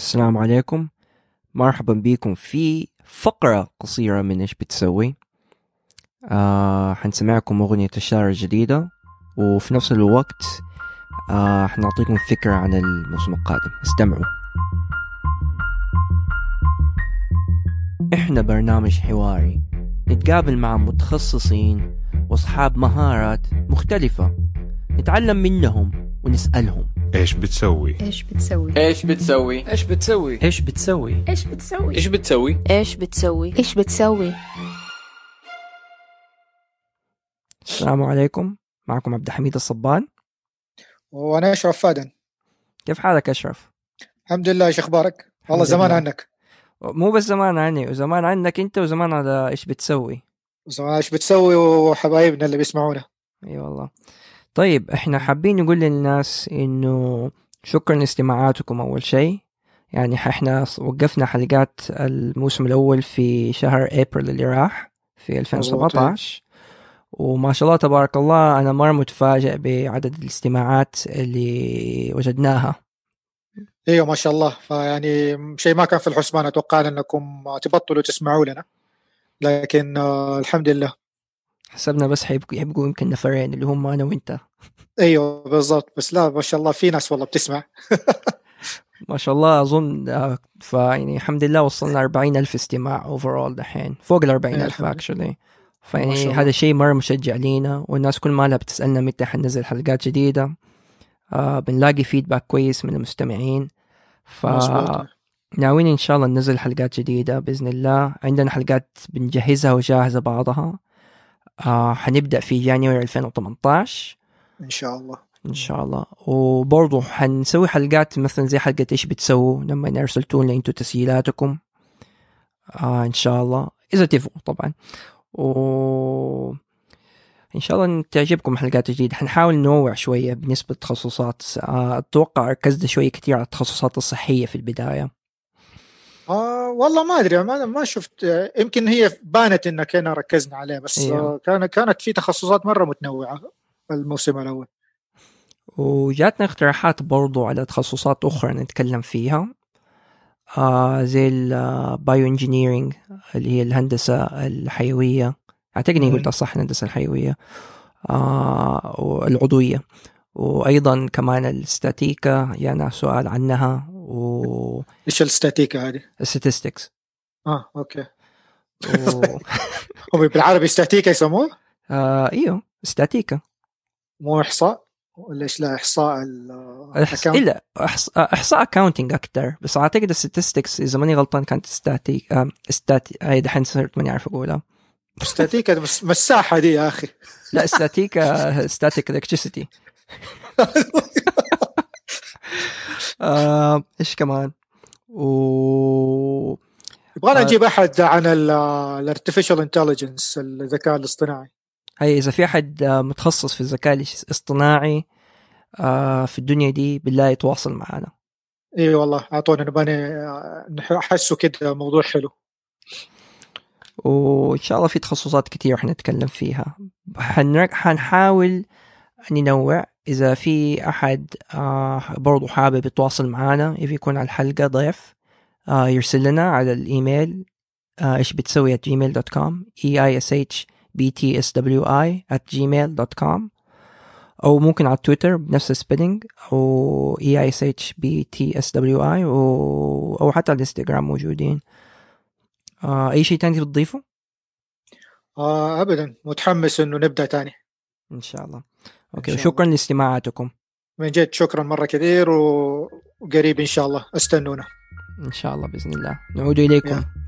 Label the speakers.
Speaker 1: السلام عليكم. مرحبا بكم في فقرة قصيرة من إيش بتسوي. آه حنسمعكم أغنية الشهر الجديدة وفي نفس الوقت آه حنعطيكم فكرة عن الموسم القادم. استمعوا. إحنا برنامج حواري. نتقابل مع متخصصين وأصحاب مهارات مختلفة. نتعلم منهم ونسألهم.
Speaker 2: إيش بتسوي؟
Speaker 3: إيش بتسوي؟
Speaker 4: إيش بتسوي؟
Speaker 5: إيش بتسوي؟
Speaker 1: إيش بتسوي؟
Speaker 3: إيش بتسوي؟
Speaker 5: إيش بتسوي؟
Speaker 3: إيش بتسوي؟ إيش بتسوي؟
Speaker 1: السلام عليكم معكم عبد الحميد الصبان
Speaker 6: وأنا أشرف فادن
Speaker 1: كيف حالك أشرف؟
Speaker 6: الحمد لله إيش أخبارك والله زمان. عنك
Speaker 1: مو بس زمان عني وزمان عنك أنت وزمان على إيش بتسوي
Speaker 6: زمان إيش بتسوي وحبايبنا اللي بيسمعونا
Speaker 1: إي والله طيب إحنا حابين نقول للناس إنه شكرا لاستماعاتكم أول شيء. يعني إحنا وقفنا حلقات الموسم الأول في شهر إبريل اللي راح في 2017 وما شاء الله تبارك الله أنا مرة متفاجئ بعدد الاستماعات اللي وجدناها.
Speaker 6: إيوه ما شاء الله. فيعني شيء ما كان في الحسبان أتوقع أنكم تبطلوا تسمعوا لنا. لكن آه الحمد لله.
Speaker 1: حسبنا بس حيبقوا يبقوا يمكن نفرين اللي هم أنا وإنت.
Speaker 6: أيوه بالضبط. بس لا ما شاء الله في ناس والله بتسمع.
Speaker 1: ما شاء الله أظن آه، فيعني الحمد لله وصلنا 40 ألف استماع overall دحين. فوق ال 40
Speaker 6: ألف.
Speaker 1: actually
Speaker 6: ما
Speaker 1: فيعني. هذا شيء مرة مشجع لينا والناس كل مالها بتسألنا متى حننزل حلقات جديدة آه بنلاقي feedback كويس من المستمعين.
Speaker 6: مظبوط.
Speaker 1: فناويين إن شاء الله ننزل حلقات جديدة بإذن الله. عندنا حلقات بنجهزها وجاهزة بعضها. آه حنبدأ في جانيوري 2018
Speaker 6: إن شاء الله.
Speaker 1: إن شاء الله. وبرضه حنسوي حلقات مثلا زي حلقة إيش بتسووا لما ارسلتوا لنا أنتوا تسجيلاتكم. آه إن شاء الله. إذا تفوا طبعا. و إن شاء الله تعجبكم حلقات جديدة. حنحاول ننوع شوية بالنسبة للتخصصات آه أتوقع ركزنا شوية كتير على التخصصات الصحية في البداية.
Speaker 6: آه والله ما أدري ما ما شفت يمكن هي بانت انك هنا ركزنا عليه بس
Speaker 1: أيوه.
Speaker 6: كان كانت في تخصصات مرة متنوعة الموسم الأول.
Speaker 1: وجاتنا اقتراحات برضو على تخصصات أخرى نتكلم فيها. آه زي ال bioengineering اللي هي الهندسة الحيوية. أعتقد إني
Speaker 6: مم.
Speaker 1: قلتها صح الهندسة الحيوية. آه والعضوية. وأيضا كمان الاستاتيكا جانا سؤال عنها. و
Speaker 6: إيش الاستاتيكا هذه؟
Speaker 1: statistics
Speaker 6: آه
Speaker 1: أوكي.
Speaker 6: هم بالعربي استاتيكا يسموه؟
Speaker 1: آه إيوه استاتيكا
Speaker 6: مو إحصاء ولا إيش لا إحصاء ال
Speaker 1: إحص...
Speaker 6: account؟
Speaker 1: إلا إحصاء, إحصاء أكاونتنج أكتر بس أعتقد الستاتستكس إذا ماني غلطان كانت ستاتي آه استاتي هاي دحين صرت ماني عارف أقولها
Speaker 6: استاتيكا مس- مساحة دي يا أخي
Speaker 1: لا استاتيكا ستاتيك الكتريسيتي آه، إيش كمان و
Speaker 6: يبغانا
Speaker 1: آه.
Speaker 6: نجيب أحد عن ال artificial intelligence الذكاء الاصطناعي
Speaker 1: هي إذا في أحد آه، متخصص في الذكاء الاصطناعي آه، في الدنيا دي بالله يتواصل معنا
Speaker 6: إي والله أعطونا نبغى ن- أحسه كده موضوع حلو
Speaker 1: وإن شاء الله في تخصصات كتير حنتكلم فيها. حنحاول ننوع إذا في أحد آه برضو حابب يتواصل معنا يبي يكون على الحلقة ضيف آه يرسل لنا على الإيميل آه إيش بتسوي at gmail.com e i s h b t s w i at gmail.com أو ممكن على تويتر بنفس السبيلنج أو e i s h b t s w i أو, أو حتى على الإنستغرام موجودين. آه أي شيء تاني بتضيفه؟
Speaker 6: آه ابدا. متحمس إنه نبدأ تاني.
Speaker 1: إن شاء الله.
Speaker 6: أوكي
Speaker 1: شكرا لاستماعاتكم.
Speaker 6: من جد شكرا مرة كثير وقريب إن شاء الله أستنونا.
Speaker 1: إن شاء الله بإذن الله. نعود إليكم.
Speaker 6: يا.